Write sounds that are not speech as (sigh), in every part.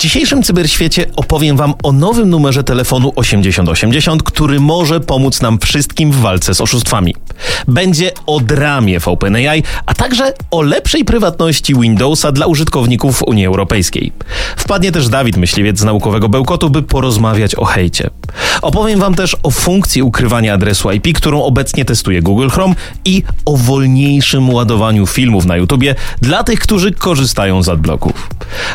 dzisiejszym cyberświecie opowiem Wam o nowym numerze telefonu 8080, który może pomóc nam wszystkim w walce z oszustwami. Będzie o dramie w OpenAI, a także o lepszej prywatności Windowsa dla użytkowników Unii Europejskiej. Wpadnie też Dawid Myśliwiec z naukowego bełkotu, by porozmawiać o hejcie. Opowiem Wam też o funkcji ukrywania adresu IP, którą obecnie testuje Google Chrome i o wolniejszym ładowaniu filmów na YouTubie dla tych, którzy korzystają z adblocków.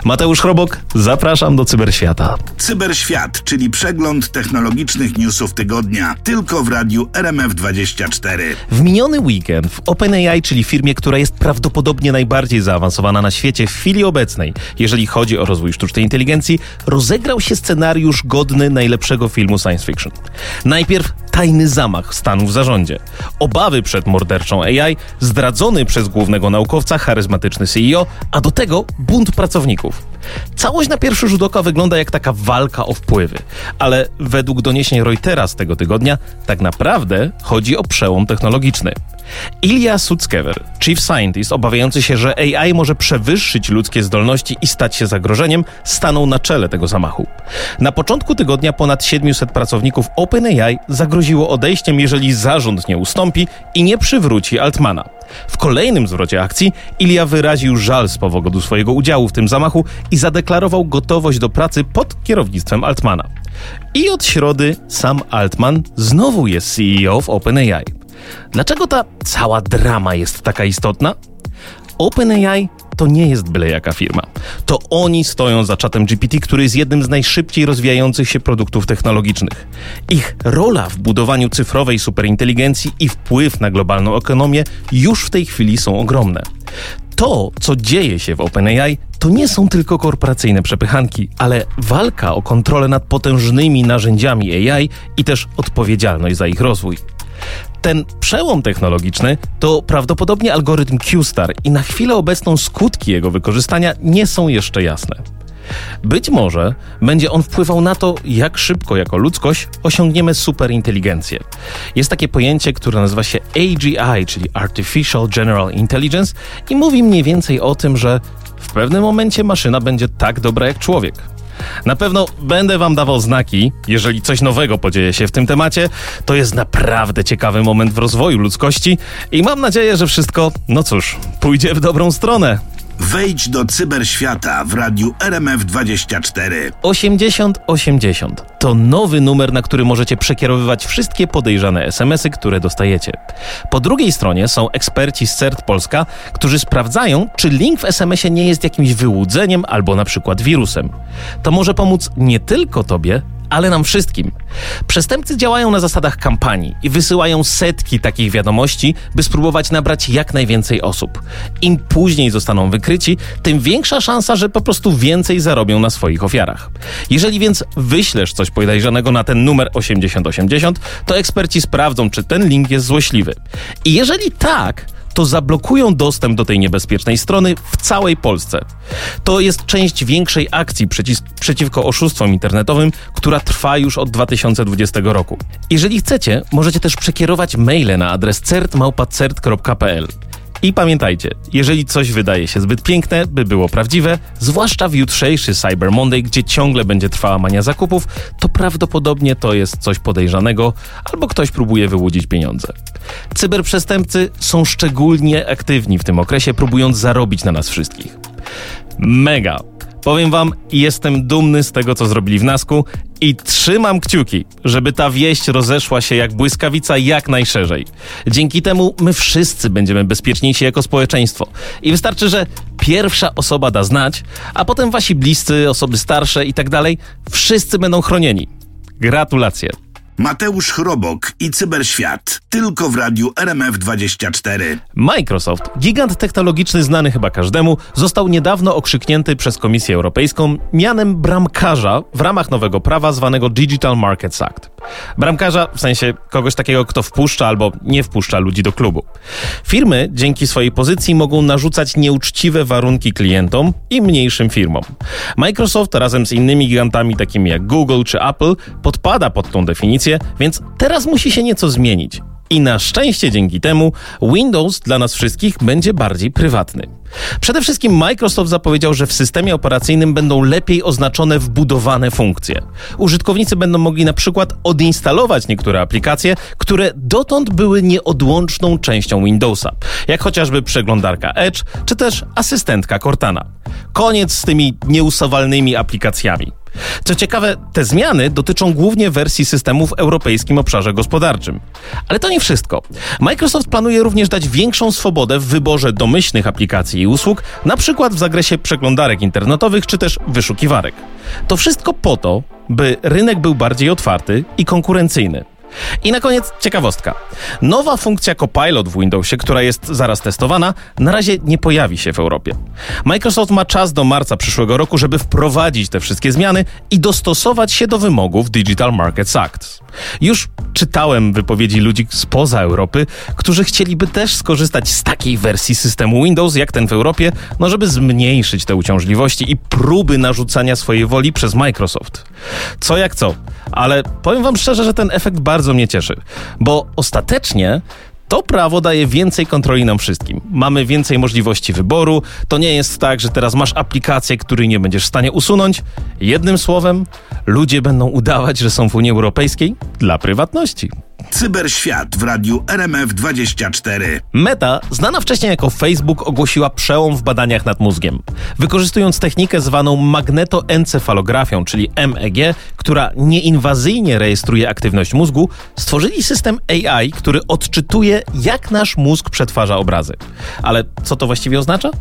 Mateusz Chrobok, zapraszam do Cyberświata. Cyberświat, czyli przegląd technologicznych newsów tygodnia, tylko w radiu RMF24. W miniony weekend w OpenAI, czyli firmie, która jest prawdopodobnie najbardziej zaawansowana na świecie w chwili obecnej, jeżeli chodzi o rozwój sztucznej inteligencji, rozegrał się scenariusz godny najlepszego filmu science fiction. Najpierw tajny zamach stanu w zarządzie, obawy przed morderczą AI, zdradzony przez głównego naukowca charyzmatyczny CEO, a do tego bunt pracowników. Całość na pierwszy rzut oka wygląda jak taka walka o wpływy, ale według doniesień Reutera z tego tygodnia tak naprawdę chodzi o przełom technologiczny. Ilya Sutskever, chief scientist obawiający się, że AI może przewyższyć ludzkie zdolności i stać się zagrożeniem, stanął na czele tego zamachu. Na początku tygodnia ponad 700 pracowników OpenAI zagroziło odejściem, jeżeli zarząd nie ustąpi i nie przywróci Altmana. W kolejnym zwrocie akcji Ilya wyraził żal z powodu swojego udziału w tym zamachu i zadeklarował gotowość do pracy pod kierownictwem Altmana. I od środy sam Altman znowu jest CEO w OpenAI. Dlaczego ta cała drama jest taka istotna? OpenAI to nie jest byle jaka firma. To oni stoją za czatem GPT, który jest jednym z najszybciej rozwijających się produktów technologicznych. Ich rola w budowaniu cyfrowej superinteligencji i wpływ na globalną ekonomię już w tej chwili są ogromne. To, co dzieje się w OpenAI, to nie są tylko korporacyjne przepychanki, ale walka o kontrolę nad potężnymi narzędziami AI i też odpowiedzialność za ich rozwój. Ten przełom technologiczny to prawdopodobnie algorytm Q-Star i na chwilę obecną skutki jego wykorzystania nie są jeszcze jasne. Być może będzie on wpływał na to, jak szybko jako ludzkość osiągniemy superinteligencję. Jest takie pojęcie, które nazywa się AGI, czyli Artificial General Intelligence, i mówi mniej więcej o tym, że w pewnym momencie maszyna będzie tak dobra jak człowiek. Na pewno będę Wam dawał znaki, jeżeli coś nowego podzieje się w tym temacie. To jest naprawdę ciekawy moment w rozwoju ludzkości i mam nadzieję, że wszystko, no cóż, pójdzie w dobrą stronę. Wejdź do cyberświata w radiu RMF24. 8080 to nowy numer, na który możecie przekierowywać wszystkie podejrzane SMS-y, które dostajecie. Po drugiej stronie są eksperci z CERT Polska, którzy sprawdzają, czy link w SMS-ie nie jest jakimś wyłudzeniem albo na przykład wirusem. To może pomóc nie tylko Tobie, ale nam wszystkim. Przestępcy działają na zasadach kampanii i wysyłają setki takich wiadomości, by spróbować nabrać jak najwięcej osób. Im później zostaną wykryci, tym większa szansa, że po prostu więcej zarobią na swoich ofiarach. Jeżeli więc wyślesz coś podejrzanego na ten numer 8080, to eksperci sprawdzą, czy ten link jest złośliwy. I jeżeli tak, to zablokują dostęp do tej niebezpiecznej strony w całej Polsce. To jest część większej akcji przeciw, przeciwko oszustwom internetowym, która trwa już od 2020 roku. Jeżeli chcecie, możecie też przekierować maile na adres certmałpacert.pl. I pamiętajcie, jeżeli coś wydaje się zbyt piękne, by było prawdziwe, zwłaszcza w jutrzejszy Cyber Monday, gdzie ciągle będzie trwała mania zakupów, to prawdopodobnie to jest coś podejrzanego albo ktoś próbuje wyłudzić pieniądze. Cyberprzestępcy są szczególnie aktywni w tym okresie, próbując zarobić na nas wszystkich. Mega! Powiem wam, jestem dumny z tego, co zrobili w Nasku i trzymam kciuki, żeby ta wieść rozeszła się jak błyskawica jak najszerzej. Dzięki temu my wszyscy będziemy bezpieczniejsi jako społeczeństwo. I wystarczy, że pierwsza osoba da znać, a potem wasi bliscy, osoby starsze i tak dalej, wszyscy będą chronieni. Gratulacje. Mateusz Chrobok i Cyberświat. Tylko w radiu RMF24. Microsoft, gigant technologiczny znany chyba każdemu, został niedawno okrzyknięty przez Komisję Europejską mianem bramkarza w ramach nowego prawa zwanego Digital Markets Act. Bramkarza w sensie kogoś takiego, kto wpuszcza albo nie wpuszcza ludzi do klubu. Firmy dzięki swojej pozycji mogą narzucać nieuczciwe warunki klientom i mniejszym firmom. Microsoft razem z innymi gigantami takimi jak Google czy Apple podpada pod tą definicję, więc teraz musi się nieco zmienić. I na szczęście dzięki temu Windows dla nas wszystkich będzie bardziej prywatny. Przede wszystkim Microsoft zapowiedział, że w systemie operacyjnym będą lepiej oznaczone wbudowane funkcje. Użytkownicy będą mogli na przykład odinstalować niektóre aplikacje, które dotąd były nieodłączną częścią Windowsa, jak chociażby przeglądarka Edge czy też asystentka Cortana. Koniec z tymi nieusuwalnymi aplikacjami. Co ciekawe, te zmiany dotyczą głównie wersji systemu w europejskim obszarze gospodarczym. Ale to nie wszystko. Microsoft planuje również dać większą swobodę w wyborze domyślnych aplikacji i usług, na przykład w zakresie przeglądarek internetowych czy też wyszukiwarek. To wszystko po to, by rynek był bardziej otwarty i konkurencyjny. I na koniec ciekawostka. Nowa funkcja Copilot w Windowsie, która jest zaraz testowana, na razie nie pojawi się w Europie. Microsoft ma czas do marca przyszłego roku, żeby wprowadzić te wszystkie zmiany i dostosować się do wymogów Digital Markets Act. Już czytałem wypowiedzi ludzi spoza Europy, którzy chcieliby też skorzystać z takiej wersji systemu Windows jak ten w Europie, no żeby zmniejszyć te uciążliwości i próby narzucania swojej woli przez Microsoft. Co jak co, ale powiem wam szczerze, że ten efekt bardzo mnie cieszy, bo ostatecznie to prawo daje więcej kontroli nam wszystkim. Mamy więcej możliwości wyboru. To nie jest tak, że teraz masz aplikację, której nie będziesz w stanie usunąć. Jednym słowem, ludzie będą udawać, że są w Unii Europejskiej dla prywatności. Cyberświat w radiu RMF24. Meta, znana wcześniej jako Facebook, ogłosiła przełom w badaniach nad mózgiem. Wykorzystując technikę zwaną magnetoencefalografią, czyli MEG, która nieinwazyjnie rejestruje aktywność mózgu, stworzyli system AI, który odczytuje, jak nasz mózg przetwarza obrazy. Ale co to właściwie oznacza?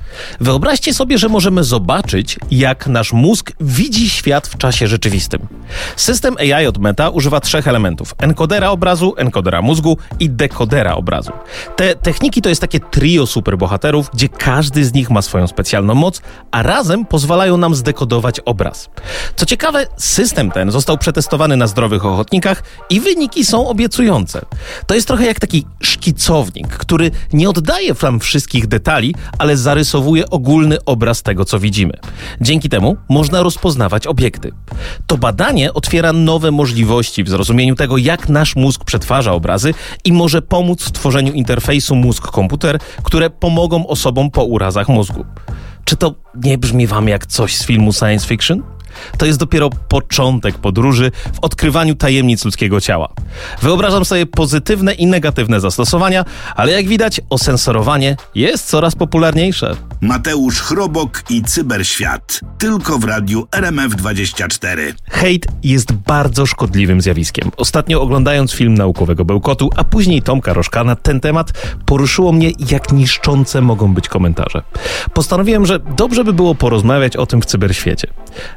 Wyobraźcie sobie, że możemy zobaczyć, jak nasz mózg widzi świat w czasie rzeczywistym. System AI od Meta używa trzech elementów: enkodera obrazu, enkodera mózgu i dekodera obrazu. Te techniki to jest takie trio superbohaterów, gdzie każdy z nich ma swoją specjalną moc, a razem pozwalają nam zdekodować obraz. Co ciekawe, system ten został przetestowany na zdrowych ochotnikach i wyniki są obiecujące. To jest trochę jak taki szkicownik, który nie oddaje wam wszystkich detali, ale zarysowuje ogólny obraz tego, co widzimy. Dzięki temu można rozpoznawać obiekty. To badanie otwiera nowe możliwości w zrozumieniu tego, jak nasz mózg przetwarza obrazy i może pomóc w tworzeniu interfejsu mózg-komputer, które pomogą osobom po urazach mózgu. Czy to nie brzmi wam jak coś z filmu science fiction? To jest dopiero początek podróży w odkrywaniu tajemnic ludzkiego ciała. Wyobrażam sobie pozytywne i negatywne zastosowania, ale jak widać, osensorowanie jest coraz popularniejsze. Mateusz Chrobok i Cyberświat. Tylko w radiu RMF24. Hejt jest bardzo szkodliwym zjawiskiem. Ostatnio oglądając film naukowego Bełkotu, a później Tomka Rożka na ten temat, poruszyło mnie, jak niszczące mogą być komentarze. Postanowiłem, że dobrze by było porozmawiać o tym w cyberświecie.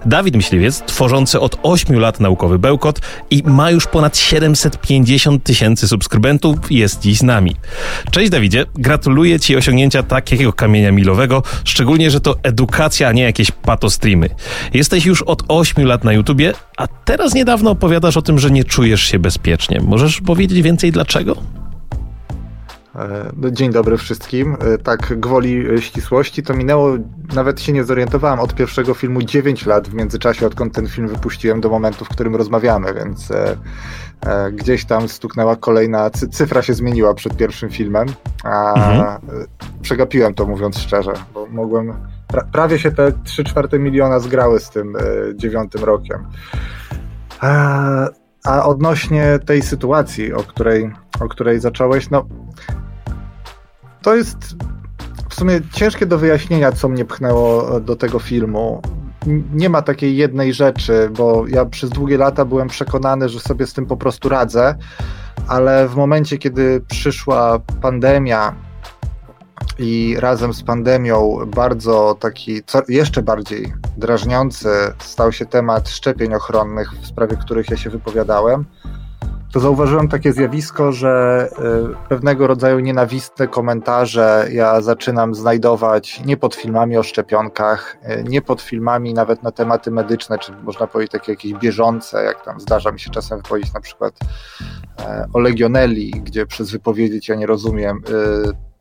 Dawid Myśliwiec, tworzący od 8 lat naukowy Bełkot i ma już ponad 750 tysięcy subskrybentów, jest dziś z nami. Cześć Dawidzie, gratuluję Ci osiągnięcia takiego kamienia milowego, szczególnie, że to edukacja, a nie jakieś patostreamy. Jesteś już od 8 lat na YouTubie, a teraz niedawno opowiadasz o tym, że nie czujesz się bezpiecznie. Możesz powiedzieć więcej dlaczego? E, dzień dobry wszystkim. E, tak, gwoli e, ścisłości, to minęło, nawet się nie zorientowałem, od pierwszego filmu 9 lat w międzyczasie, odkąd ten film wypuściłem do momentu, w którym rozmawiamy, więc gdzieś tam stuknęła kolejna, cyfra się zmieniła przed pierwszym filmem, a mhm. przegapiłem to mówiąc szczerze, bo mogłem, pra, prawie się te 3 czwarte miliona zgrały z tym dziewiątym rokiem. A, a odnośnie tej sytuacji, o której, o której zacząłeś, no to jest w sumie ciężkie do wyjaśnienia, co mnie pchnęło do tego filmu. Nie ma takiej jednej rzeczy, bo ja przez długie lata byłem przekonany, że sobie z tym po prostu radzę, ale w momencie, kiedy przyszła pandemia i razem z pandemią bardzo taki, jeszcze bardziej drażniący stał się temat szczepień ochronnych, w sprawie których ja się wypowiadałem, to zauważyłem takie zjawisko, że y, pewnego rodzaju nienawistne komentarze ja zaczynam znajdować nie pod filmami o szczepionkach, y, nie pod filmami nawet na tematy medyczne, czy można powiedzieć takie jakieś bieżące, jak tam zdarza mi się czasem wypowiedzieć na przykład e, o Legionelli, gdzie przez wypowiedzieć ja nie rozumiem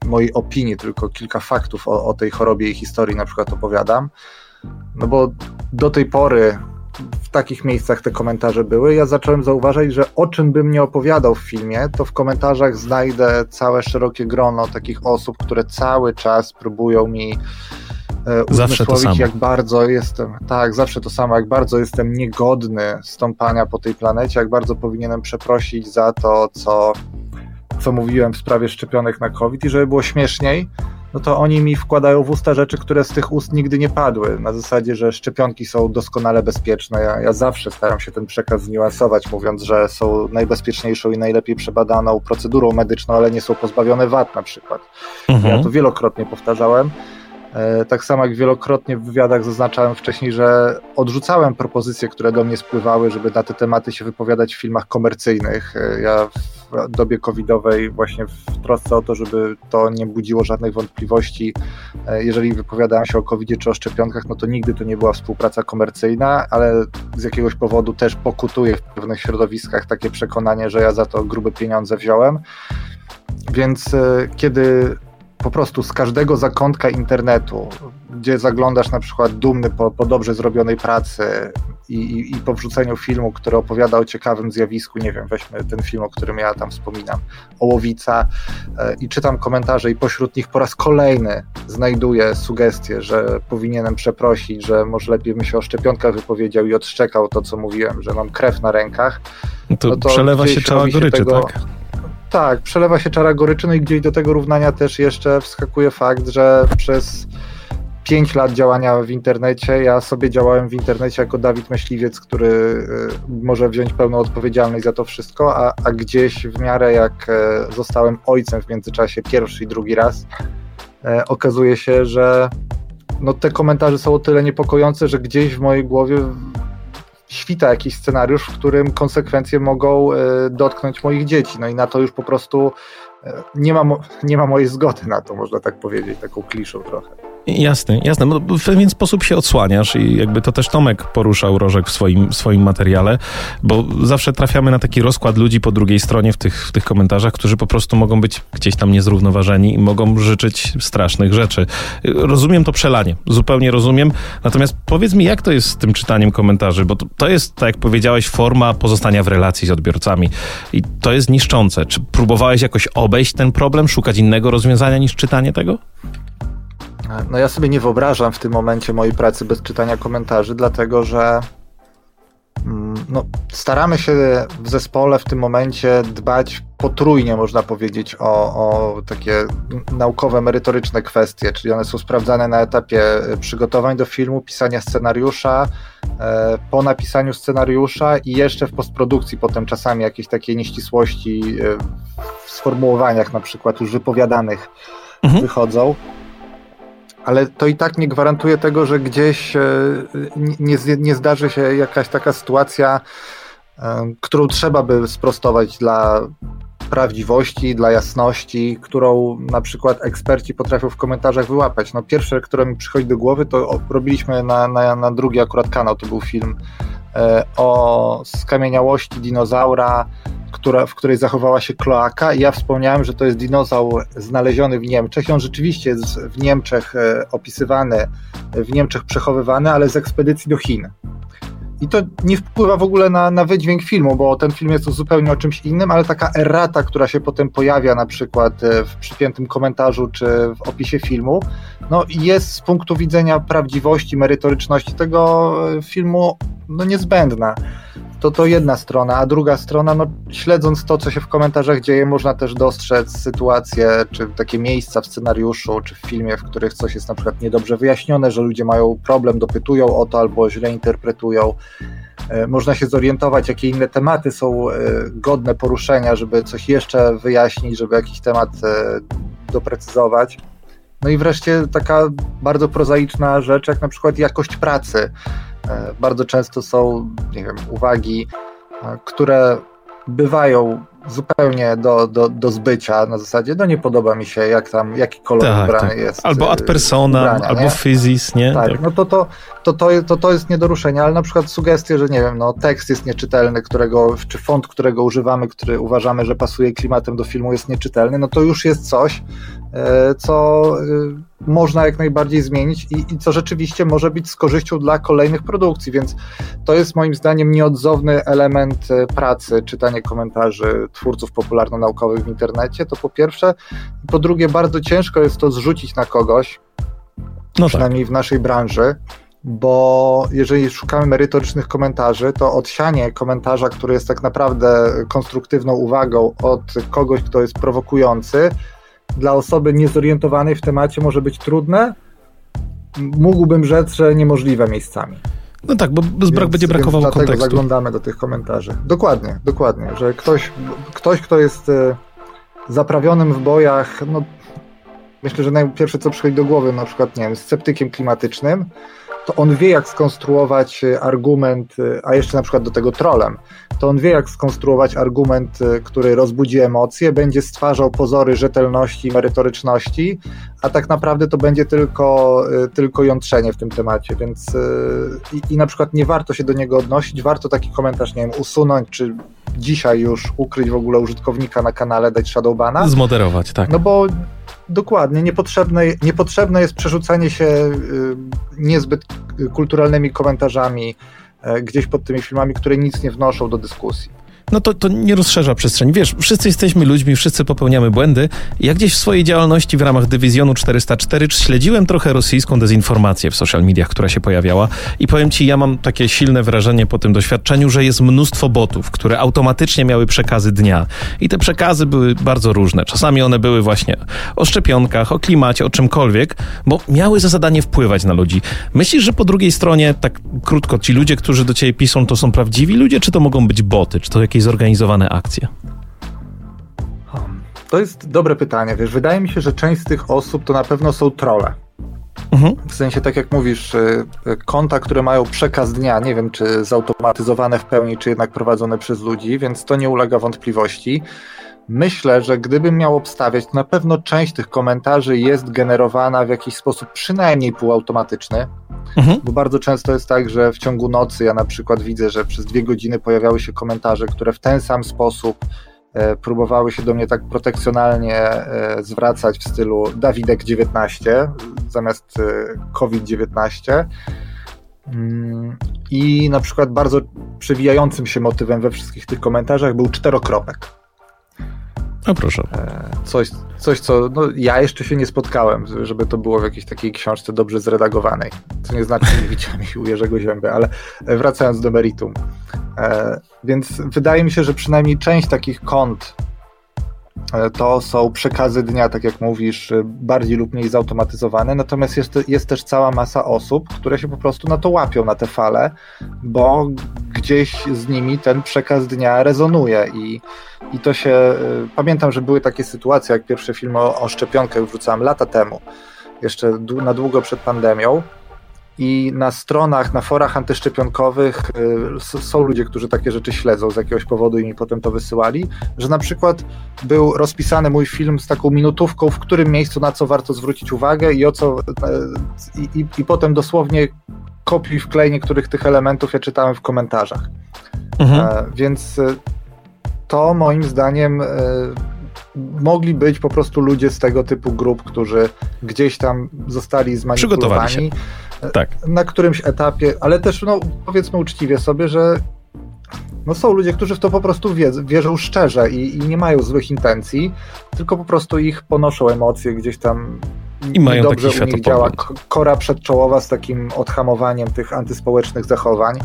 mojej opinii, tylko kilka faktów o, o tej chorobie i historii na przykład opowiadam. No bo do tej pory takich miejscach te komentarze były. Ja zacząłem zauważać, że o czym bym nie opowiadał w filmie, to w komentarzach znajdę całe szerokie grono takich osób, które cały czas próbują mi e, Zawsze to samo. jak bardzo jestem, tak, zawsze to samo, jak bardzo jestem niegodny stąpania po tej planecie, jak bardzo powinienem przeprosić za to, co, co mówiłem w sprawie szczepionek na COVID i żeby było śmieszniej, no to oni mi wkładają w usta rzeczy, które z tych ust nigdy nie padły. Na zasadzie, że szczepionki są doskonale bezpieczne. Ja, ja zawsze staram się ten przekaz zniuansować, mówiąc, że są najbezpieczniejszą i najlepiej przebadaną procedurą medyczną, ale nie są pozbawione wad na przykład. Mhm. Ja to wielokrotnie powtarzałem. E, tak samo jak wielokrotnie w wywiadach zaznaczałem wcześniej, że odrzucałem propozycje, które do mnie spływały, żeby na te tematy się wypowiadać w filmach komercyjnych. E, ja dobie covidowej właśnie w trosce o to, żeby to nie budziło żadnych wątpliwości, e, jeżeli wypowiadałem się o covidzie czy o szczepionkach, no to nigdy to nie była współpraca komercyjna, ale z jakiegoś powodu też pokutuje w pewnych środowiskach takie przekonanie, że ja za to grube pieniądze wziąłem. Więc kiedy po prostu z każdego zakątka internetu, gdzie zaglądasz na przykład dumny po, po dobrze zrobionej pracy i, i, i po wrzuceniu filmu, który opowiada o ciekawym zjawisku, nie wiem, weźmy ten film, o którym ja tam wspominam, Ołowica e, i czytam komentarze i pośród nich po raz kolejny znajduję sugestie, że powinienem przeprosić, że może lepiej bym się o szczepionkach wypowiedział i odszczekał to, co mówiłem, że mam krew na rękach. No to, no to przelewa się cała goryczy, tego, tak? tak, przelewa się czara goryczy, no i gdzieś do tego równania też jeszcze wskakuje fakt, że przez 5 lat działania w internecie, ja sobie działałem w internecie jako Dawid Myśliwiec, który y, może wziąć pełną odpowiedzialność za to wszystko, a, a gdzieś w miarę jak e, zostałem ojcem w międzyczasie pierwszy i drugi raz, e, okazuje się, że no, te komentarze są o tyle niepokojące, że gdzieś w mojej głowie świta jakiś scenariusz, w którym konsekwencje mogą e, dotknąć moich dzieci. No i na to już po prostu nie ma, nie ma mojej zgody na to, można tak powiedzieć, taką kliszą trochę. Jasne, jasne. W pewien sposób się odsłaniasz i jakby to też Tomek poruszał Rożek w swoim, swoim materiale, bo zawsze trafiamy na taki rozkład ludzi po drugiej stronie w tych, w tych komentarzach, którzy po prostu mogą być gdzieś tam niezrównoważeni i mogą życzyć strasznych rzeczy. Rozumiem to przelanie, zupełnie rozumiem. Natomiast powiedz mi, jak to jest z tym czytaniem komentarzy, bo to, to jest, tak jak powiedziałeś, forma pozostania w relacji z odbiorcami i to jest niszczące. Czy próbowałeś jakoś obejść ten problem, szukać innego rozwiązania niż czytanie tego? No ja sobie nie wyobrażam w tym momencie mojej pracy bez czytania komentarzy, dlatego że mm, no, staramy się w zespole w tym momencie dbać potrójnie, można powiedzieć, o, o takie naukowe, merytoryczne kwestie, czyli one są sprawdzane na etapie przygotowań do filmu, pisania scenariusza, e, po napisaniu scenariusza i jeszcze w postprodukcji potem czasami jakieś takie nieścisłości e, w sformułowaniach na przykład już wypowiadanych mhm. wychodzą ale to i tak nie gwarantuje tego, że gdzieś e, nie, nie zdarzy się jakaś taka sytuacja, e, którą trzeba by sprostować dla prawdziwości, dla jasności, którą na przykład eksperci potrafią w komentarzach wyłapać. No pierwsze, które mi przychodzi do głowy, to robiliśmy na, na, na drugi akurat kanał, to był film o skamieniałości dinozaura, która, w której zachowała się kloaka ja wspomniałem, że to jest dinozaur znaleziony w Niemczech i on rzeczywiście jest w Niemczech e, opisywany, w Niemczech przechowywany, ale z ekspedycji do Chin. I to nie wpływa w ogóle na, na wydźwięk filmu, bo ten film jest zupełnie o czymś innym, ale taka errata, która się potem pojawia na przykład e, w przypiętym komentarzu czy w opisie filmu, no jest z punktu widzenia prawdziwości, merytoryczności tego e, filmu no niezbędna to to jedna strona, a druga strona, no śledząc to, co się w komentarzach dzieje, można też dostrzec sytuacje, czy takie miejsca w scenariuszu, czy w filmie, w których coś jest na przykład niedobrze wyjaśnione, że ludzie mają problem, dopytują o to albo źle interpretują. E, można się zorientować, jakie inne tematy są e, godne poruszenia, żeby coś jeszcze wyjaśnić, żeby jakiś temat e, doprecyzować. No i wreszcie taka bardzo prozaiczna rzecz, jak na przykład jakość pracy. Bardzo często są, nie wiem, uwagi, które bywają zupełnie do, do, do zbycia na zasadzie, no nie podoba mi się jak tam, jaki kolor tak, ubrany tak. jest. Albo ad persona, ubrania, albo physis, nie? Tak, tak, no to to, to, to, to, to jest nie do ruszenia, ale na przykład sugestie, że nie wiem, no tekst jest nieczytelny, którego, czy font, którego używamy, który uważamy, że pasuje klimatem do filmu jest nieczytelny, no to już jest coś, e, co e, można jak najbardziej zmienić i, i co rzeczywiście może być z korzyścią dla kolejnych produkcji, więc to jest moim zdaniem nieodzowny element e, pracy, czytanie komentarzy twórców popularno-naukowych w internecie, to po pierwsze. Po drugie, bardzo ciężko jest to zrzucić na kogoś, no przynajmniej tak. w naszej branży, bo jeżeli szukamy merytorycznych komentarzy, to odsianie komentarza, który jest tak naprawdę konstruktywną uwagą od kogoś, kto jest prowokujący, dla osoby niezorientowanej w temacie może być trudne. Mógłbym rzec, że niemożliwe miejscami. No tak, bo brak więc, będzie brakowało więc dlatego kontekstu. zaglądamy do tych komentarzy. Dokładnie, dokładnie, że ktoś, ktoś kto jest e, zaprawionym w bojach, no myślę, że najpierwsze co przychodzi do głowy, na przykład, nie wiem, sceptykiem klimatycznym, to on wie, jak skonstruować e, argument, e, a jeszcze na przykład do tego trolem, to on wie, jak skonstruować argument, e, który rozbudzi emocje, będzie stwarzał pozory rzetelności, merytoryczności, a tak naprawdę to będzie tylko, tylko jątrzenie w tym temacie, więc i, i na przykład nie warto się do niego odnosić, warto taki komentarz, nie wiem, usunąć, czy dzisiaj już ukryć w ogóle użytkownika na kanale, dać shadowbana. Zmoderować, tak. No bo Dokładnie, niepotrzebne, niepotrzebne jest przerzucanie się y, niezbyt kulturalnymi komentarzami e, gdzieś pod tymi filmami, które nic nie wnoszą do dyskusji no to, to nie rozszerza przestrzeni. Wiesz, wszyscy jesteśmy ludźmi, wszyscy popełniamy błędy. Ja gdzieś w swojej działalności w ramach Dywizjonu 404 śledziłem trochę rosyjską dezinformację w social mediach, która się pojawiała i powiem ci, ja mam takie silne wrażenie po tym doświadczeniu, że jest mnóstwo botów, które automatycznie miały przekazy dnia i te przekazy były bardzo różne. Czasami one były właśnie o szczepionkach, o klimacie, o czymkolwiek, bo miały za zadanie wpływać na ludzi. Myślisz, że po drugiej stronie, tak krótko, ci ludzie, którzy do ciebie piszą, to są prawdziwi ludzie, czy to mogą być boty, czy to jakieś jakieś zorganizowane akcje? To jest dobre pytanie. Wiesz, wydaje mi się, że część z tych osób to na pewno są trole. Mhm. W sensie, tak jak mówisz, y, y, konta, które mają przekaz dnia, nie wiem, czy zautomatyzowane w pełni, czy jednak prowadzone przez ludzi, więc to nie ulega wątpliwości. Myślę, że gdybym miał obstawiać, to na pewno część tych komentarzy jest generowana w jakiś sposób przynajmniej półautomatyczny, mhm. bo bardzo często jest tak, że w ciągu nocy ja na przykład widzę, że przez dwie godziny pojawiały się komentarze, które w ten sam sposób e, próbowały się do mnie tak protekcjonalnie e, zwracać w stylu Dawidek 19 zamiast e, COVID-19. Mm, I na przykład bardzo przewijającym się motywem we wszystkich tych komentarzach był czterokropek. No proszę. E, coś, coś co no, ja jeszcze się nie spotkałem, żeby to było w jakiejś takiej książce dobrze zredagowanej. Co nie znaczy, że nie widziałem u Jerzego Zięby, ale wracając do meritum. E, więc wydaje mi się, że przynajmniej część takich kont to są przekazy dnia, tak jak mówisz, e, bardziej lub mniej zautomatyzowane, natomiast jest, jest też cała masa osób, które się po prostu na to łapią, na te fale, bo gdzieś z nimi ten przekaz dnia rezonuje. I, i to się, e, pamiętam, że były takie sytuacje, jak pierwsze filmy o, o szczepionkach wrzucałem lata temu, jeszcze na długo przed pandemią, i na stronach, na forach antyszczepionkowych y, są ludzie, którzy takie rzeczy śledzą z jakiegoś powodu i mi potem to wysyłali, że na przykład był rozpisany mój film z taką minutówką, w którym miejscu na co warto zwrócić uwagę i o co. E, I, i, i potem dosłownie kopiuj wklej niektórych tych elementów ja czytałem w komentarzach. Mhm. E, więc e, to moim zdaniem mogli być po prostu ludzie z tego typu grup, którzy gdzieś tam zostali zmanipulowani tak. na którymś etapie, ale też no, powiedzmy uczciwie sobie, że no są ludzie, którzy w to po prostu wierzą szczerze i, i, nie mają złych intencji, tylko po prostu ich ponoszą emocje gdzieś tam i mają dobrze u nich działa kora przedczołowa z takim odhamowaniem tych antyspołecznych zachowań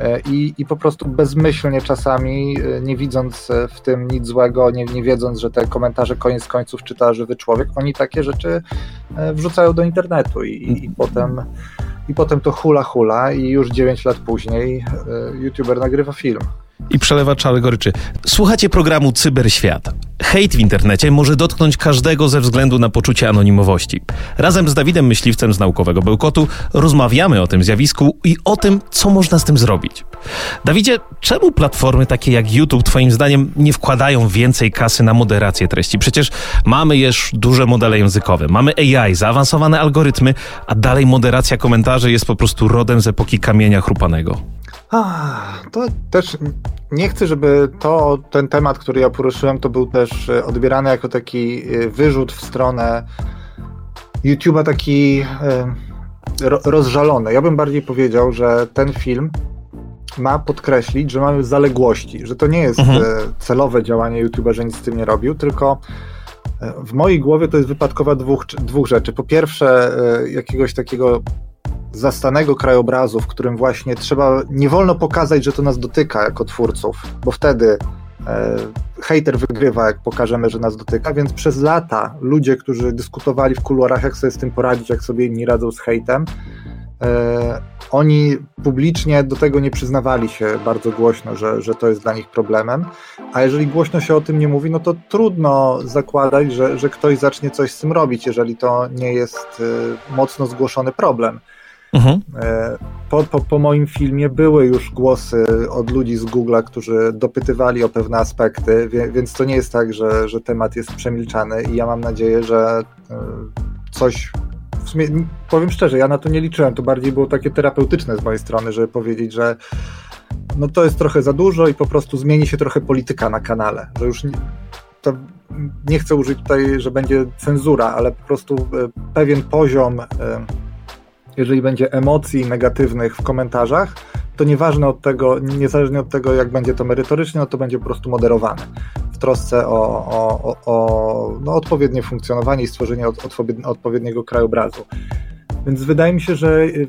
e, i, i po prostu bezmyślnie czasami, e, nie widząc e, w tym nic złego, nie, nie wiedząc, że te komentarze koniec końców czyta żywy człowiek, oni takie rzeczy wrzucają do internetu i, i, i potem i potem to hula hula i już 9 lat później youtuber nagrywa film. I przelewacz algoryczy. Słuchacie programu Cyberświat. Hejt w internecie może dotknąć każdego ze względu na poczucie anonimowości. Razem z Dawidem Myśliwcem z Naukowego Bełkotu rozmawiamy o tym zjawisku i o tym, co można z tym zrobić. Dawidzie, czemu platformy takie jak YouTube, Twoim zdaniem, nie wkładają więcej kasy na moderację treści? Przecież mamy już duże modele językowe, mamy AI, zaawansowane algorytmy, a dalej moderacja komentarzy jest po prostu rodem z epoki kamienia chrupanego. To też nie chcę, żeby to, ten temat, który ja poruszyłem, to był też e, odbierany jako taki e, wyrzut w stronę YouTube'a taki e, rozżalony. Ja bym bardziej powiedział, że ten film ma podkreślić, że mamy zaległości, że to nie jest mhm. celowe działanie YouTube'a, że nic z tym nie robił, tylko w mojej głowie to jest wypadkowa dwóch, dwóch rzeczy. Po pierwsze, jakiegoś takiego zastanego krajobrazu, w którym właśnie trzeba, nie wolno pokazać, że to nas dotyka jako twórców, bo wtedy e, hater wygrywa, jak pokażemy, że nas dotyka, więc przez lata ludzie, którzy dyskutowali w kuluarach, jak sobie z tym poradzić, jak sobie inni radzą z hejtem, e, oni publicznie do tego nie przyznawali się bardzo głośno, że, że to jest dla nich problemem, a jeżeli głośno się o tym nie mówi, no to trudno zakładać, że, że ktoś zacznie coś z tym robić, jeżeli to nie jest e, mocno zgłoszony problem. Mhm. E, po, po, po, moim filmie były już głosy od ludzi z Google'a, którzy dopytywali o pewne aspekty, więc to nie jest tak, że, że temat jest przemilczany i ja mam nadzieję, że e, coś w sumie, powiem szczerze, ja na to nie liczyłem, to bardziej było takie terapeutyczne z mojej strony, żeby powiedzieć, że no to jest trochę za dużo i po prostu zmieni się trochę polityka na kanale, że już nie, to nie chcę użyć tutaj, że będzie cenzura, ale po prostu e, pewien poziom jeżeli będzie emocji negatywnych w komentarzach, to nieważne od tego, niezależnie od tego, jak będzie to merytorycznie, no to będzie po prostu moderowane w trosce o, o, o no, odpowiednie funkcjonowanie i stworzenie od, odpowiedniego krajobrazu. Więc wydaje mi się, że y,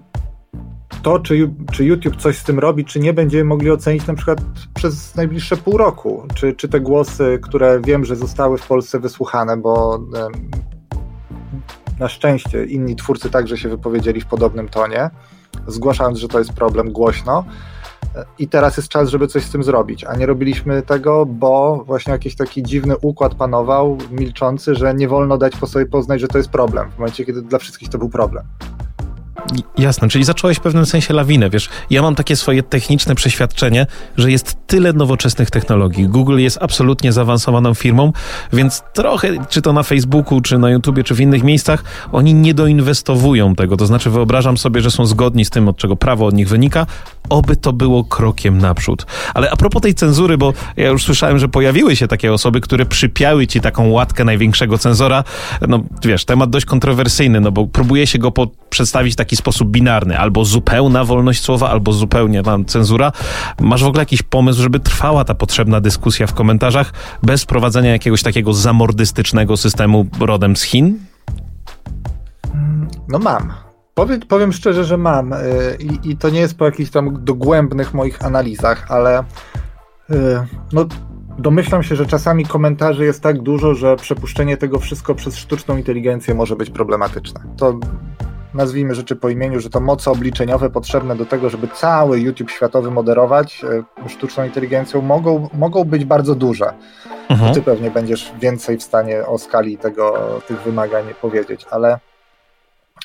to, czy, czy YouTube coś z tym robi, czy nie, będziemy mogli ocenić na przykład przez najbliższe pół roku. Czy, czy te głosy, które wiem, że zostały w Polsce wysłuchane, bo na szczęście inni twórcy także się wypowiedzieli w podobnym tonie, zgłaszając, że to jest problem głośno. I teraz jest czas, żeby coś z tym zrobić, a nie robiliśmy tego, bo właśnie jakiś taki dziwny układ panował, milczący, że nie wolno dać po sobie poznać, że to jest problem, w momencie, kiedy dla wszystkich to był problem. Jasne, czyli zacząłeś w pewnym sensie lawinę, wiesz. Ja mam takie swoje techniczne przeświadczenie, że jest tyle nowoczesnych technologii. Google jest absolutnie zaawansowaną firmą, więc trochę, czy to na Facebooku, czy na YouTubie, czy w innych miejscach, oni nie doinwestowują tego. To znaczy wyobrażam sobie, że są zgodni z tym, od czego prawo od nich wynika, oby to było krokiem naprzód. Ale a propos tej cenzury, bo ja już słyszałem, że pojawiły się takie osoby, które przypiały ci taką łatkę największego cenzora. No wiesz, temat dość kontrowersyjny, no bo próbuje się go po, przedstawić w taki sposób binarny. Albo zupełna wolność słowa, albo zupełnie tam cenzura. Masz w ogóle jakiś pomysł, żeby trwała ta potrzebna dyskusja w komentarzach bez prowadzenia jakiegoś takiego zamordystycznego systemu rodem z Chin? No mam. Powiem, powiem szczerze, że mam y, i, i to nie jest po jakichś tam dogłębnych moich analizach, ale y, no, domyślam się, że czasami komentarzy jest tak dużo, że przepuszczenie tego wszystko przez sztuczną inteligencję może być problematyczne. To nazwijmy rzeczy po imieniu, że to moce obliczeniowe potrzebne do tego, żeby cały YouTube światowy moderować y, sztuczną inteligencją mogą, mogą być bardzo duże. Mhm. Ty pewnie będziesz więcej w stanie o skali tego, tych wymagań powiedzieć, ale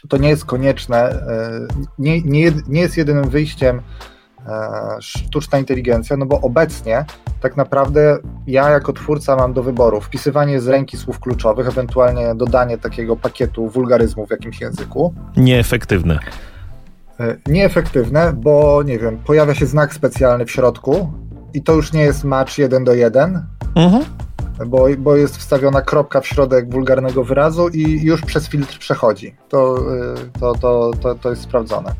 to nie jest konieczne, e, nie, nie, nie jest jedynym wyjściem e, sztuczna inteligencja, no bo obecnie tak naprawdę ja jako twórca mam do wyboru wpisywanie z ręki słów kluczowych, ewentualnie dodanie takiego pakietu wulgaryzmu w jakimś języku. Nieefektywne. E, nieefektywne, bo nie wiem, pojawia się znak specjalny w środku i to już nie jest match 1 do 1, mhm bo, bo jest wstawiona kropka w środek wulgarnego wyrazu i już przez filtr przechodzi. To, y, to, to, to, to jest sprawdzone.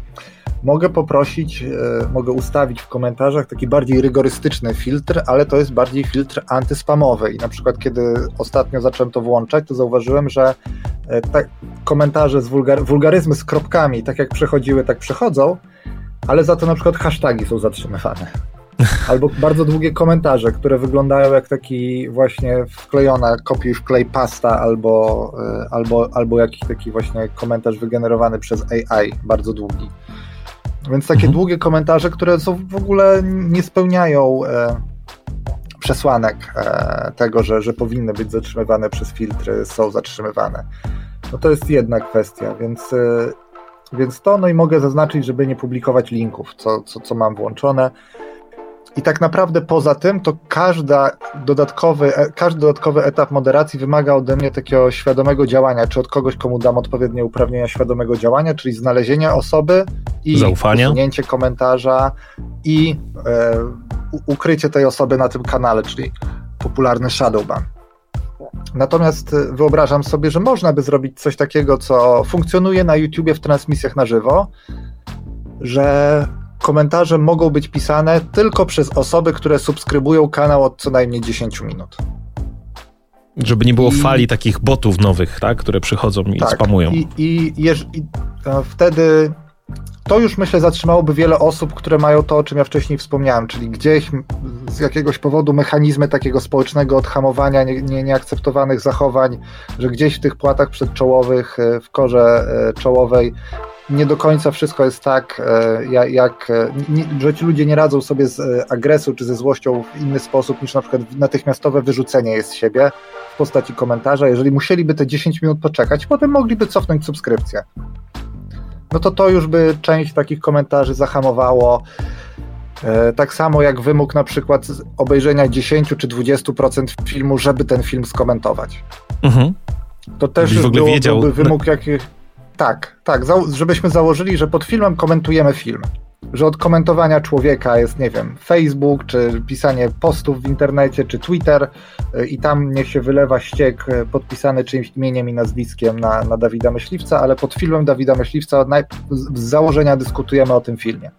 Mogę poprosić, y, mogę ustawić w komentarzach taki bardziej rygorystyczny filtr, ale to jest bardziej filtr antyspamowy. I na przykład, kiedy ostatnio zacząłem to włączać, to zauważyłem, że te komentarze z wulgar wulgaryzmy z kropkami, tak jak przechodziły, tak przechodzą, ale za to na przykład hasztagi są zatrzymywane. Albo bardzo długie komentarze, które wyglądają jak taki właśnie wklejona kopiuj wklej pasta albo, e, albo, albo jakiś taki właśnie komentarz wygenerowany przez AI, bardzo długi. Więc takie mhm. długie komentarze, które są w ogóle nie spełniają e, przesłanek e, tego, że, że powinny być zatrzymywane przez filtry, są zatrzymywane. No to jest jedna kwestia, więc, e, więc to, no i mogę zaznaczyć, żeby nie publikować linków, co, co, co mam włączone. I tak naprawdę poza tym, to każda dodatkowy, e, każdy dodatkowy etap moderacji wymaga ode mnie takiego świadomego działania, czy od kogoś, komu dam odpowiednie uprawnienia świadomego działania, czyli znalezienia osoby i Zaufania. usunięcie komentarza i e, ukrycie tej osoby na tym kanale, czyli popularny shadowban. Natomiast e, wyobrażam sobie, że można by zrobić coś takiego, co funkcjonuje na YouTubie w transmisjach na żywo, że komentarze mogą być pisane tylko przez osoby, które subskrybują kanał od co najmniej 10 minut. Żeby nie było I... fali takich botów nowych, tak, które przychodzą i tak, spamują. I, i, jeż, i wtedy to już myślę zatrzymałoby wiele osób, które mają to, o czym ja wcześniej wspomniałem, czyli gdzieś z jakiegoś powodu mechanizmy takiego społecznego odhamowania nie, nie, nieakceptowanych zachowań, że gdzieś w tych płatach przedczołowych, e, w korze e, czołowej nie do końca wszystko jest tak, e, jak, że ci ludzie nie radzą sobie z agresją czy ze złością w inny sposób niż na przykład natychmiastowe wyrzucenie jest z siebie w postaci komentarza. Jeżeli musieliby te 10 minut poczekać, potem mogliby cofnąć subskrypcję no to to już by część takich komentarzy zahamowało. E, tak samo jak wymóg na przykład obejrzenia 10 czy 20% filmu, żeby ten film skomentować. Mhm. To też już było, wiedział. byłby wymóg jakich. Tak, tak, żebyśmy założyli, że pod filmem komentujemy film że od komentowania człowieka jest, nie wiem, Facebook, czy pisanie postów w internecie, czy Twitter y, i tam niech się wylewa ściek y, podpisany czyimś imieniem i nazwiskiem na, na Dawida Myśliwca, ale pod filmem Dawida Myśliwca z założenia dyskutujemy o tym filmie.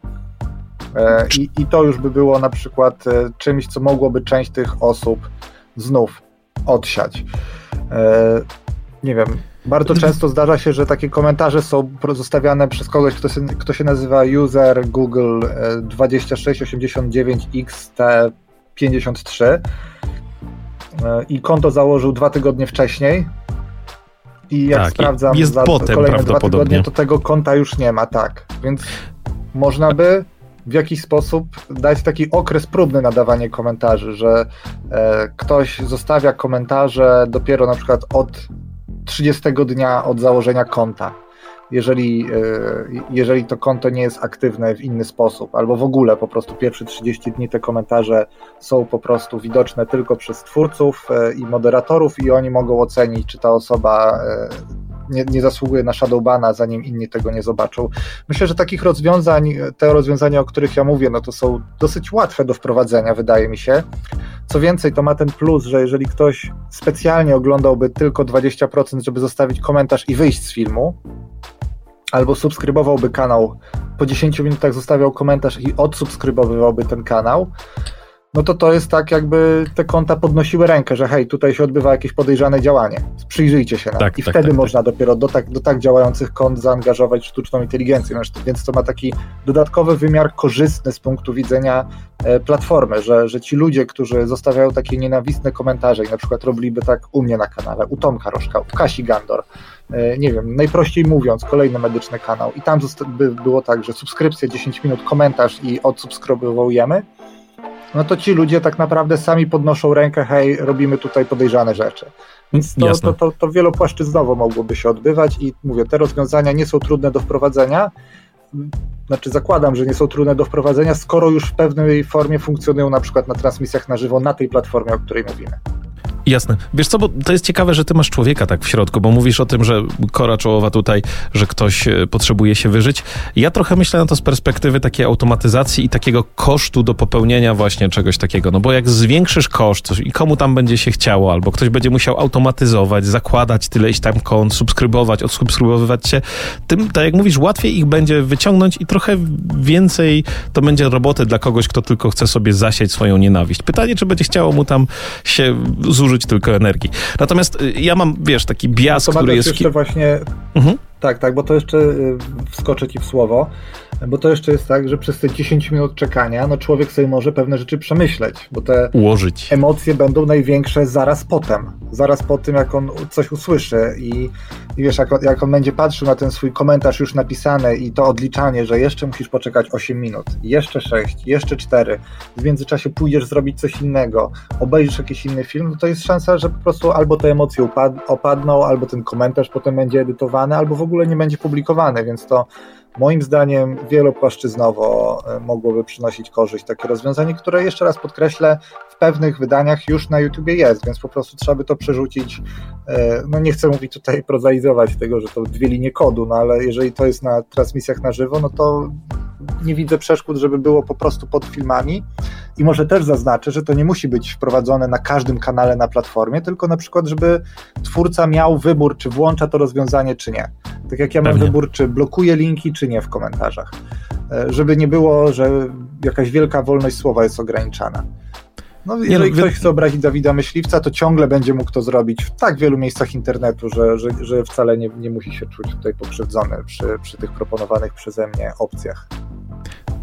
E, I, I to już by było na przykład e, czymś, co mogłoby część tych osób znów odsiać. E, nie wiem, bardzo (laughs) często zdarza się, że takie komentarze są zostawiane przez kogoś, kto się, kto się nazywa user Google 2689XT53 e, i konto założył dwa tygodnie wcześniej. I jak tak, sprawdzam jest za potem kolejne dwa tygodnie, to tego konta już nie ma, tak. Więc można by w jakiś sposób dać taki okres próbny na dawanie komentarzy, że e, ktoś zostawia komentarze dopiero na przykład od 30 dnia od założenia konta. Jeżeli, e, jeżeli to konto nie jest aktywne w inny sposób, albo w ogóle po prostu pierwsze 30 dni te komentarze są po prostu widoczne tylko przez twórców e, i moderatorów, i oni mogą ocenić, czy ta osoba e, nie, nie zasługuje na Shadowbana, zanim inni tego nie zobaczą. Myślę, że takich rozwiązań, te rozwiązania, o których ja mówię, no to są dosyć łatwe do wprowadzenia, wydaje mi się. Co więcej, to ma ten plus, że jeżeli ktoś specjalnie oglądałby tylko 20%, żeby zostawić komentarz i wyjść z filmu, albo subskrybowałby kanał, po 10 minutach zostawiał komentarz i odsubskrybowywałby ten kanał, no to to jest tak, jakby te konta podnosiły rękę, że hej, tutaj się odbywa jakieś podejrzane działanie. Przyjrzyjcie się na tak, I tak, wtedy tak, można tak. dopiero do tak, do tak działających kont zaangażować sztuczną inteligencję. Więc to ma taki dodatkowy wymiar korzystny z punktu widzenia e, platformy, że, że ci ludzie, którzy zostawiają takie nienawistne komentarze i na przykład robiliby tak u mnie na kanale, u Tomka Rożka, u Kasi Gandor, e, nie wiem, najprościej mówiąc, kolejny medyczny kanał i tam by było tak, że subskrypcja 10 minut, komentarz i odsubskrybowujemy, no to ci ludzie tak naprawdę sami podnoszą rękę, hej, robimy tutaj podejrzane rzeczy. Więc to, to, to, to wielopłaszczyznowo mogłoby się odbywać i mówię, te rozwiązania nie są trudne do wprowadzenia. Znaczy zakładam, że nie są trudne do wprowadzenia, skoro już w pewnej formie funkcjonują na przykład na transmisjach na żywo na tej platformie, o której mówimy. Jasne. Wiesz co, bo to jest ciekawe, że ty masz człowieka tak w środku, bo mówisz o tym, że kora czołowa tutaj, że ktoś e, potrzebuje się wyżyć. Ja trochę myślę na to z perspektywy takiej automatyzacji i takiego kosztu do popełnienia właśnie czegoś takiego. No bo jak zwiększysz koszt i komu tam będzie się chciało, albo ktoś będzie musiał automatyzować, zakładać tyleś tam kont, subskrybować, odsubskrybowywać się, tym, tak jak mówisz, łatwiej ich będzie wyciągnąć i trochę więcej to będzie roboty dla kogoś, kto tylko chce sobie zasieć swoją nienawiść. Pytanie, czy będzie chciało mu tam się zużyć zużyć tylko energii. Natomiast y, ja mam, wiesz, taki bias, to który jest... jeszcze właśnie... Mhm. Tak, tak, bo to jeszcze y, wskoczę ci w słowo. Bo to jeszcze jest tak, że przez te 10 minut czekania, no człowiek sobie może pewne rzeczy przemyśleć, bo te Ułożyć. emocje będą największe zaraz potem. Zaraz po tym, jak on coś usłyszy i, i wiesz, jak on, jak on będzie patrzył na ten swój komentarz już napisany i to odliczanie, że jeszcze musisz poczekać 8 minut, jeszcze 6, jeszcze 4, w międzyczasie pójdziesz zrobić coś innego, obejrzysz jakiś inny film, no to jest szansa, że po prostu albo te emocje upad opadną, albo ten komentarz potem będzie edytowany, albo w ogóle nie będzie publikowany, więc to moim zdaniem wielopłaszczyznowo e, mogłoby przynosić korzyść takie rozwiązanie, które jeszcze raz podkreślę, w pewnych wydaniach już na YouTubie jest, więc po prostu trzeba by to przerzucić. E, no nie chcę mówić tutaj (laughs) prozaizować tego, że to dwie linie kodu, no ale jeżeli to jest na transmisjach na żywo, no to nie widzę przeszkód, żeby było po prostu pod filmami. I może też zaznaczę, że to nie musi być wprowadzone na każdym kanale na platformie, tylko na przykład, żeby twórca miał wybór, czy włącza to rozwiązanie, czy nie. Tak jak ja mam Pewnie. wybór, czy blokuję linki, czy nie w komentarzach. E, Żeby nie było, że jakaś wielka wolność słowa jest ograniczana. No, jeżeli no, wy- ktoś chce obrazić Dawida Myśliwca, to ciągle będzie mógł to zrobić w tak wielu miejscach internetu, że, że, że wcale nie, nie musi się czuć tutaj pokrzywdzony przy, przy tych proponowanych przeze mnie opcjach.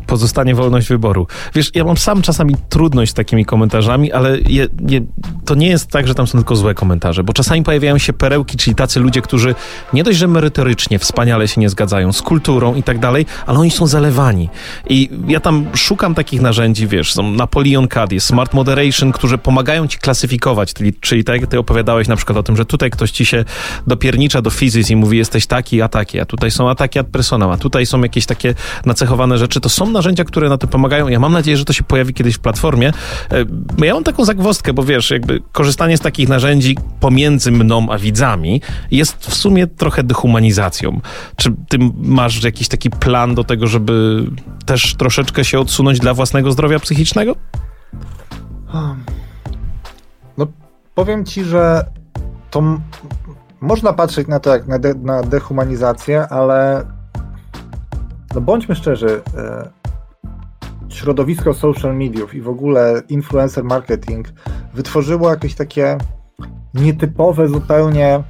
Pozostanie wolność wyboru. Wiesz, ja mam sam czasami trudność z takimi komentarzami, ale je, je, to nie jest tak, że tam są tylko złe komentarze, bo czasami pojawiają się perełki, czyli tacy ludzie, którzy nie dość, że merytorycznie wspaniale się nie zgadzają z kulturą i tak dalej, ale oni są zalewani. I ja tam szukam takich narzędzi, wiesz, są Napoleon CAD, jest Smart Moderation, którzy pomagają ci klasyfikować, czyli, czyli tak jak ty opowiadałeś na przykład o tym, że tutaj ktoś ci się dopiernicza do fizyki i mówi jesteś taki, a taki, a tutaj są ataki ad personam, a tutaj są jakieś takie nacechowane rzeczy, to są narzędzia, które na to pomagają. Ja mam nadzieję, że to się pojawi kiedyś w platformie. E, Ja mam taką zagwozdkę, bo wiesz, jakby korzystanie z takich narzędzi pomiędzy mną a widzami jest w sumie trochę dehumanizacją. Czy ty masz jakiś taki plan do tego, żeby też troszeczkę się odsunąć dla własnego zdrowia psychicznego? No, powiem ci, że to można patrzeć na to jak na, de- na dehumanizację, ale no bądźmy szczerzy, e, środowisko social mediów i w ogóle influencer marketing wytworzyło jakieś takie nietypowe zupełnie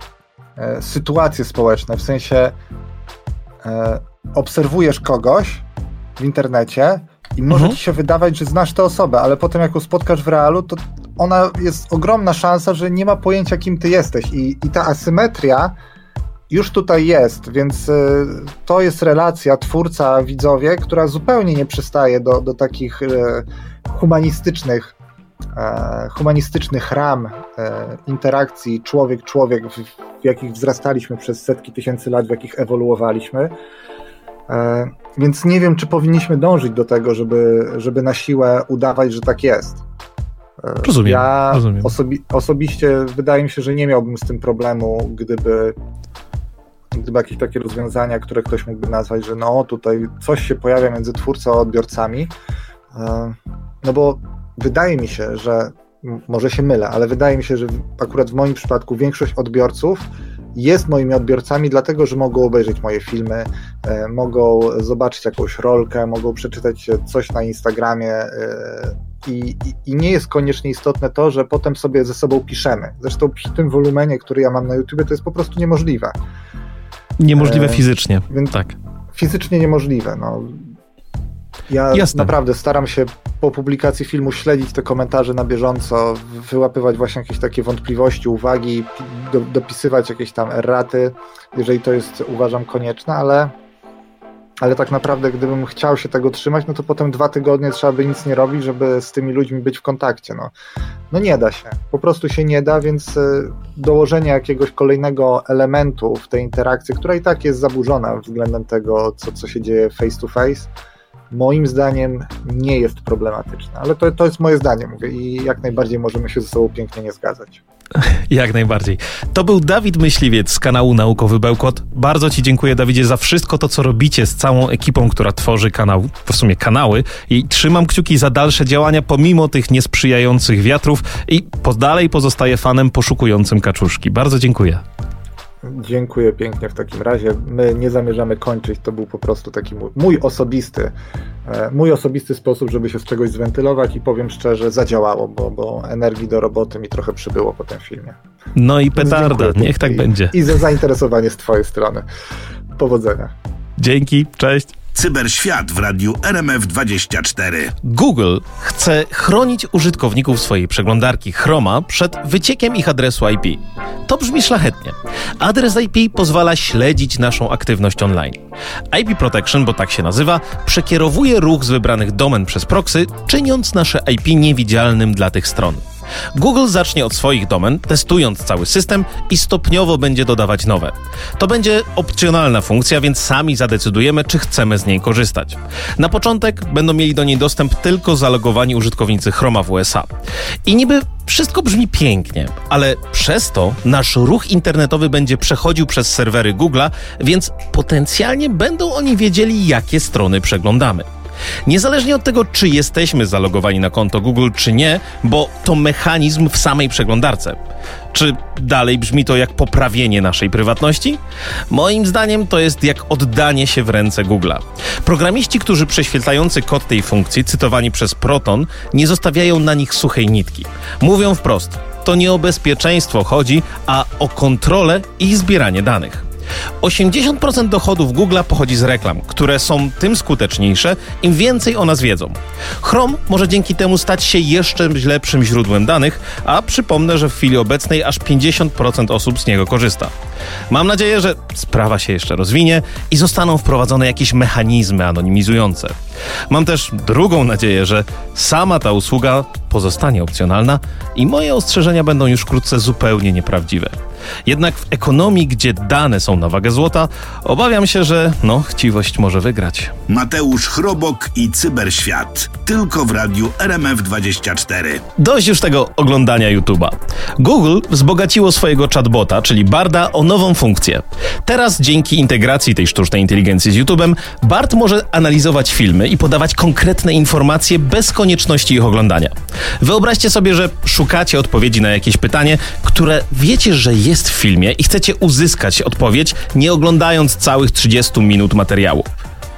e, sytuacje społeczne, w sensie e, obserwujesz kogoś w internecie i może Mhm. ci się wydawać, że znasz tę osobę, ale potem jak ją spotkasz w realu, to ona jest ogromna szansa, że nie ma pojęcia, kim ty jesteś. I, i ta asymetria już tutaj jest, więc y, to jest relacja twórca-widzowie, która zupełnie nie przystaje do, do takich y, humanistycznych, e, humanistycznych ram e, interakcji człowiek-człowiek, w, w jakich wzrastaliśmy przez setki tysięcy lat, w jakich ewoluowaliśmy. E, Więc nie wiem, czy powinniśmy dążyć do tego, żeby, żeby na siłę udawać, że tak jest. Rozumiem, Ja rozumiem. Osobi- osobiście wydaje mi się, że nie miałbym z tym problemu, gdyby, gdyby jakieś takie rozwiązania, które ktoś mógłby nazwać, że no tutaj coś się pojawia między twórcą a odbiorcami. E, No bo wydaje mi się, że może się mylę, ale wydaje mi się, że akurat w moim przypadku większość odbiorców jest moimi odbiorcami, dlatego że mogą obejrzeć moje filmy, e, mogą zobaczyć jakąś rolkę, mogą przeczytać coś na Instagramie. e, i, I nie jest koniecznie istotne to, że potem sobie ze sobą piszemy. Zresztą przy tym wolumenie, który ja mam na YouTube, to jest po prostu niemożliwe. Niemożliwe E, fizycznie. Więc Tak. fizycznie niemożliwe. No. Ja Jasne. naprawdę staram się po publikacji filmu śledzić te komentarze na bieżąco, wyłapywać właśnie jakieś takie wątpliwości, uwagi, do, dopisywać jakieś tam erraty, jeżeli to jest, uważam, konieczne, ale, ale tak naprawdę gdybym chciał się tego trzymać, no to potem dwa tygodnie trzeba by nic nie robić, żeby z tymi ludźmi być w kontakcie. No, no nie da się, po prostu się nie da, więc y, dołożenie jakiegoś kolejnego elementu w tej interakcji, która i tak jest zaburzona względem tego, co, co się dzieje face to face, moim zdaniem nie jest problematyczne. Ale to, to jest moje zdanie, mówię, i jak najbardziej możemy się ze sobą pięknie nie zgadzać. (laughs) Jak najbardziej. To był Dawid Myśliwiec z kanału Naukowy Bełkot. Bardzo Ci dziękuję, Dawidzie, za wszystko to, co robicie z całą ekipą, która tworzy kanał, w sumie kanały. I trzymam kciuki za dalsze działania, pomimo tych niesprzyjających wiatrów. I po, dalej pozostaję fanem poszukującym kaczuszki. Bardzo dziękuję. Dziękuję pięknie w takim razie. My nie zamierzamy kończyć, to był po prostu taki mój, mój osobisty, e, mój osobisty sposób, żeby się z czegoś zwentylować i powiem szczerze, zadziałało, bo, bo energii do roboty mi trochę przybyło po tym filmie. No i petarda, niech tak pięknie. będzie. I za zainteresowanie z Twojej strony. Powodzenia. Dzięki, cześć. Cyberświat w radiu RMF24. Google chce chronić użytkowników swojej przeglądarki Chroma przed wyciekiem ich adresu IP. To brzmi szlachetnie. Adres IP pozwala śledzić naszą aktywność online. IP Protection, bo tak się nazywa, przekierowuje ruch z wybranych domen przez proxy, czyniąc nasze IP niewidzialnym dla tych stron. Google zacznie od swoich domen, testując cały system i stopniowo będzie dodawać nowe. To będzie opcjonalna funkcja, więc sami zadecydujemy, czy chcemy z niej korzystać. Na początek będą mieli do niej dostęp tylko zalogowani użytkownicy Chroma w USA. I niby wszystko brzmi pięknie, ale przez to nasz ruch internetowy będzie przechodził przez serwery Google'a, więc potencjalnie będą oni wiedzieli, jakie strony przeglądamy. Niezależnie od tego, czy jesteśmy zalogowani na konto Google, czy nie, bo to mechanizm w samej przeglądarce. Czy dalej brzmi to jak poprawienie naszej prywatności? Moim zdaniem to jest jak oddanie się w ręce Google'a. Programiści, którzy prześwietlający kod tej funkcji, cytowani przez Proton, nie zostawiają na nich suchej nitki. Mówią wprost, to nie o bezpieczeństwo chodzi, a o kontrolę i zbieranie danych. 80% dochodów Google pochodzi z reklam, które są tym skuteczniejsze, im więcej o nas wiedzą. Chrome może dzięki temu stać się jeszcze lepszym źródłem danych, a przypomnę, że w chwili obecnej aż 50% osób z niego korzysta. Mam nadzieję, że sprawa się jeszcze rozwinie i zostaną wprowadzone jakieś mechanizmy anonimizujące. Mam też drugą nadzieję, że sama ta usługa pozostanie opcjonalna i moje ostrzeżenia będą już wkrótce zupełnie nieprawdziwe. Jednak w ekonomii, gdzie dane są na wagę złota, obawiam się, że no, chciwość może wygrać. Mateusz Chrobok i Cyberświat. Tylko w radiu RMF24. Dość już tego oglądania YouTube'a. Google wzbogaciło swojego chatbota, czyli Barda, o nową funkcję. Teraz dzięki integracji tej sztucznej inteligencji z YouTube'em, Bard może analizować filmy i podawać konkretne informacje bez konieczności ich oglądania. Wyobraźcie sobie, że szukacie odpowiedzi na jakieś pytanie, które wiecie, że jest w filmie i chcecie uzyskać odpowiedź, nie oglądając całych 30 minut materiału.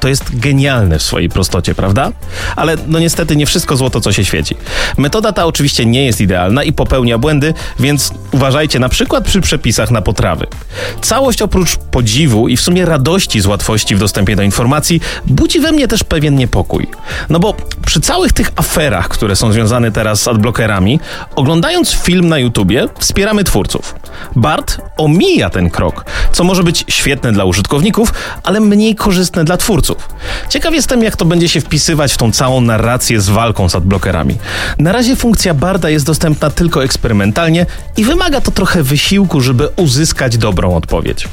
To jest genialne w swojej prostocie, prawda? Ale no niestety nie wszystko złoto, co się świeci. Metoda ta oczywiście nie jest idealna i popełnia błędy, więc uważajcie na przykład przy przepisach na potrawy. Całość oprócz podziwu i w sumie radości z łatwości w dostępie do informacji budzi we mnie też pewien niepokój. No bo przy całych tych aferach, które są związane teraz z adblockerami, oglądając film na YouTubie, wspieramy twórców. Bart omija ten krok, co może być świetne dla użytkowników, ale mniej korzystne dla twórców. Ciekaw jestem, jak to będzie się wpisywać w tą całą narrację z walką z adblockerami. Na razie funkcja Barda jest dostępna tylko eksperymentalnie i wymaga to trochę wysiłku, żeby uzyskać dobrą odpowiedź.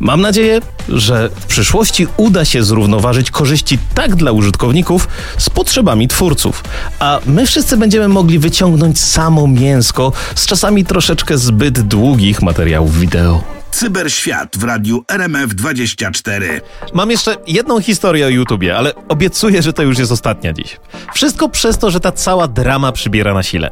Mam nadzieję, że w przyszłości uda się zrównoważyć korzyści tak dla użytkowników z potrzebami twórców, a my wszyscy będziemy mogli wyciągnąć samo mięsko z czasami troszeczkę zbyt długich materiałów wideo. Cyberświat w radiu RMF24. Mam jeszcze jedną historię o YouTubie, ale obiecuję, że to już jest ostatnia dziś. Wszystko przez to, że ta cała drama przybiera na sile.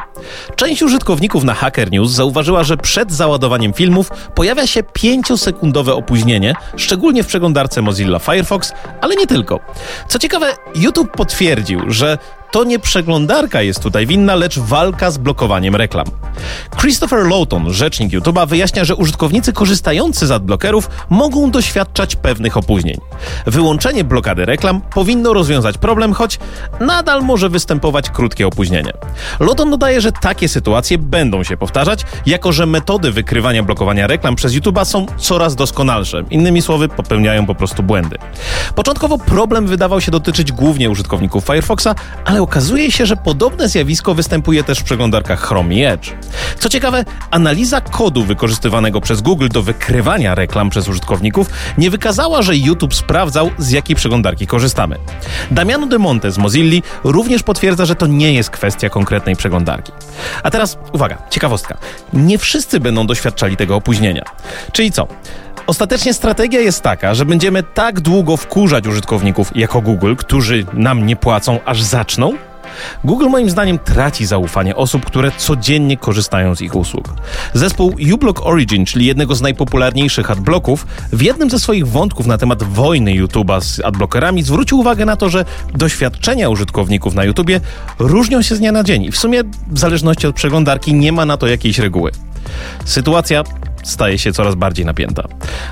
Część użytkowników na Hacker News zauważyła, że przed załadowaniem filmów pojawia się 5-sekundowe opóźnienie, szczególnie w przeglądarce Mozilla Firefox, ale nie tylko. Co ciekawe, YouTube potwierdził, że to nie przeglądarka jest tutaj winna, lecz walka z blokowaniem reklam. Christopher Lawton, rzecznik YouTube'a, wyjaśnia, że użytkownicy korzystający z adblockerów mogą doświadczać pewnych opóźnień. Wyłączenie blokady reklam powinno rozwiązać problem, choć nadal może występować krótkie opóźnienie. Lawton dodaje, że takie sytuacje będą się powtarzać, jako że metody wykrywania blokowania reklam przez YouTube'a są coraz doskonalsze. Innymi słowy, popełniają po prostu błędy. Początkowo problem wydawał się dotyczyć głównie użytkowników Firefoxa, ale okazuje się, że podobne zjawisko występuje też w przeglądarkach Chrome i Edge. Co ciekawe, analiza kodu wykorzystywanego przez Google do wykrywania reklam przez użytkowników nie wykazała, że YouTube sprawdzał, z jakiej przeglądarki korzystamy. Damiano De Monte z Mozilli również potwierdza, że to nie jest kwestia konkretnej przeglądarki. A teraz uwaga, ciekawostka. Nie wszyscy będą doświadczali tego opóźnienia. Czyli co? Ostatecznie strategia jest taka, że będziemy tak długo wkurzać użytkowników jako Google, którzy nam nie płacą, aż zaczną, Google moim zdaniem traci zaufanie osób, które codziennie korzystają z ich usług. Zespół uBlock Origin, czyli jednego z najpopularniejszych adblocków, w jednym ze swoich wątków na temat wojny YouTube'a z adblockerami zwrócił uwagę na to, że doświadczenia użytkowników na YouTubie różnią się z dnia na dzień i w sumie w zależności od przeglądarki nie ma na to jakiejś reguły. Sytuacja staje się coraz bardziej napięta.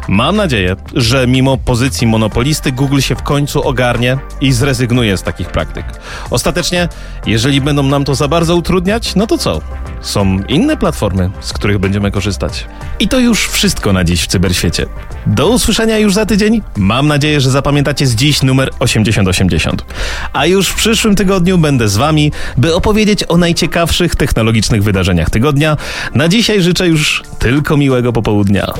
Mam nadzieję, że mimo pozycji monopolisty Google się w końcu ogarnie i zrezygnuje z takich praktyk. Ostatecznie, jeżeli będą nam to za bardzo utrudniać, no to co? Są inne platformy, z których będziemy korzystać. I to już wszystko na dziś w cyberświecie. Do usłyszenia już za tydzień. Mam nadzieję, że zapamiętacie z dziś numer 8080. A już w przyszłym tygodniu będę z wami, by opowiedzieć o najciekawszych technologicznych wydarzeniach tygodnia. Na dzisiaj życzę już tylko miłego popołudnia.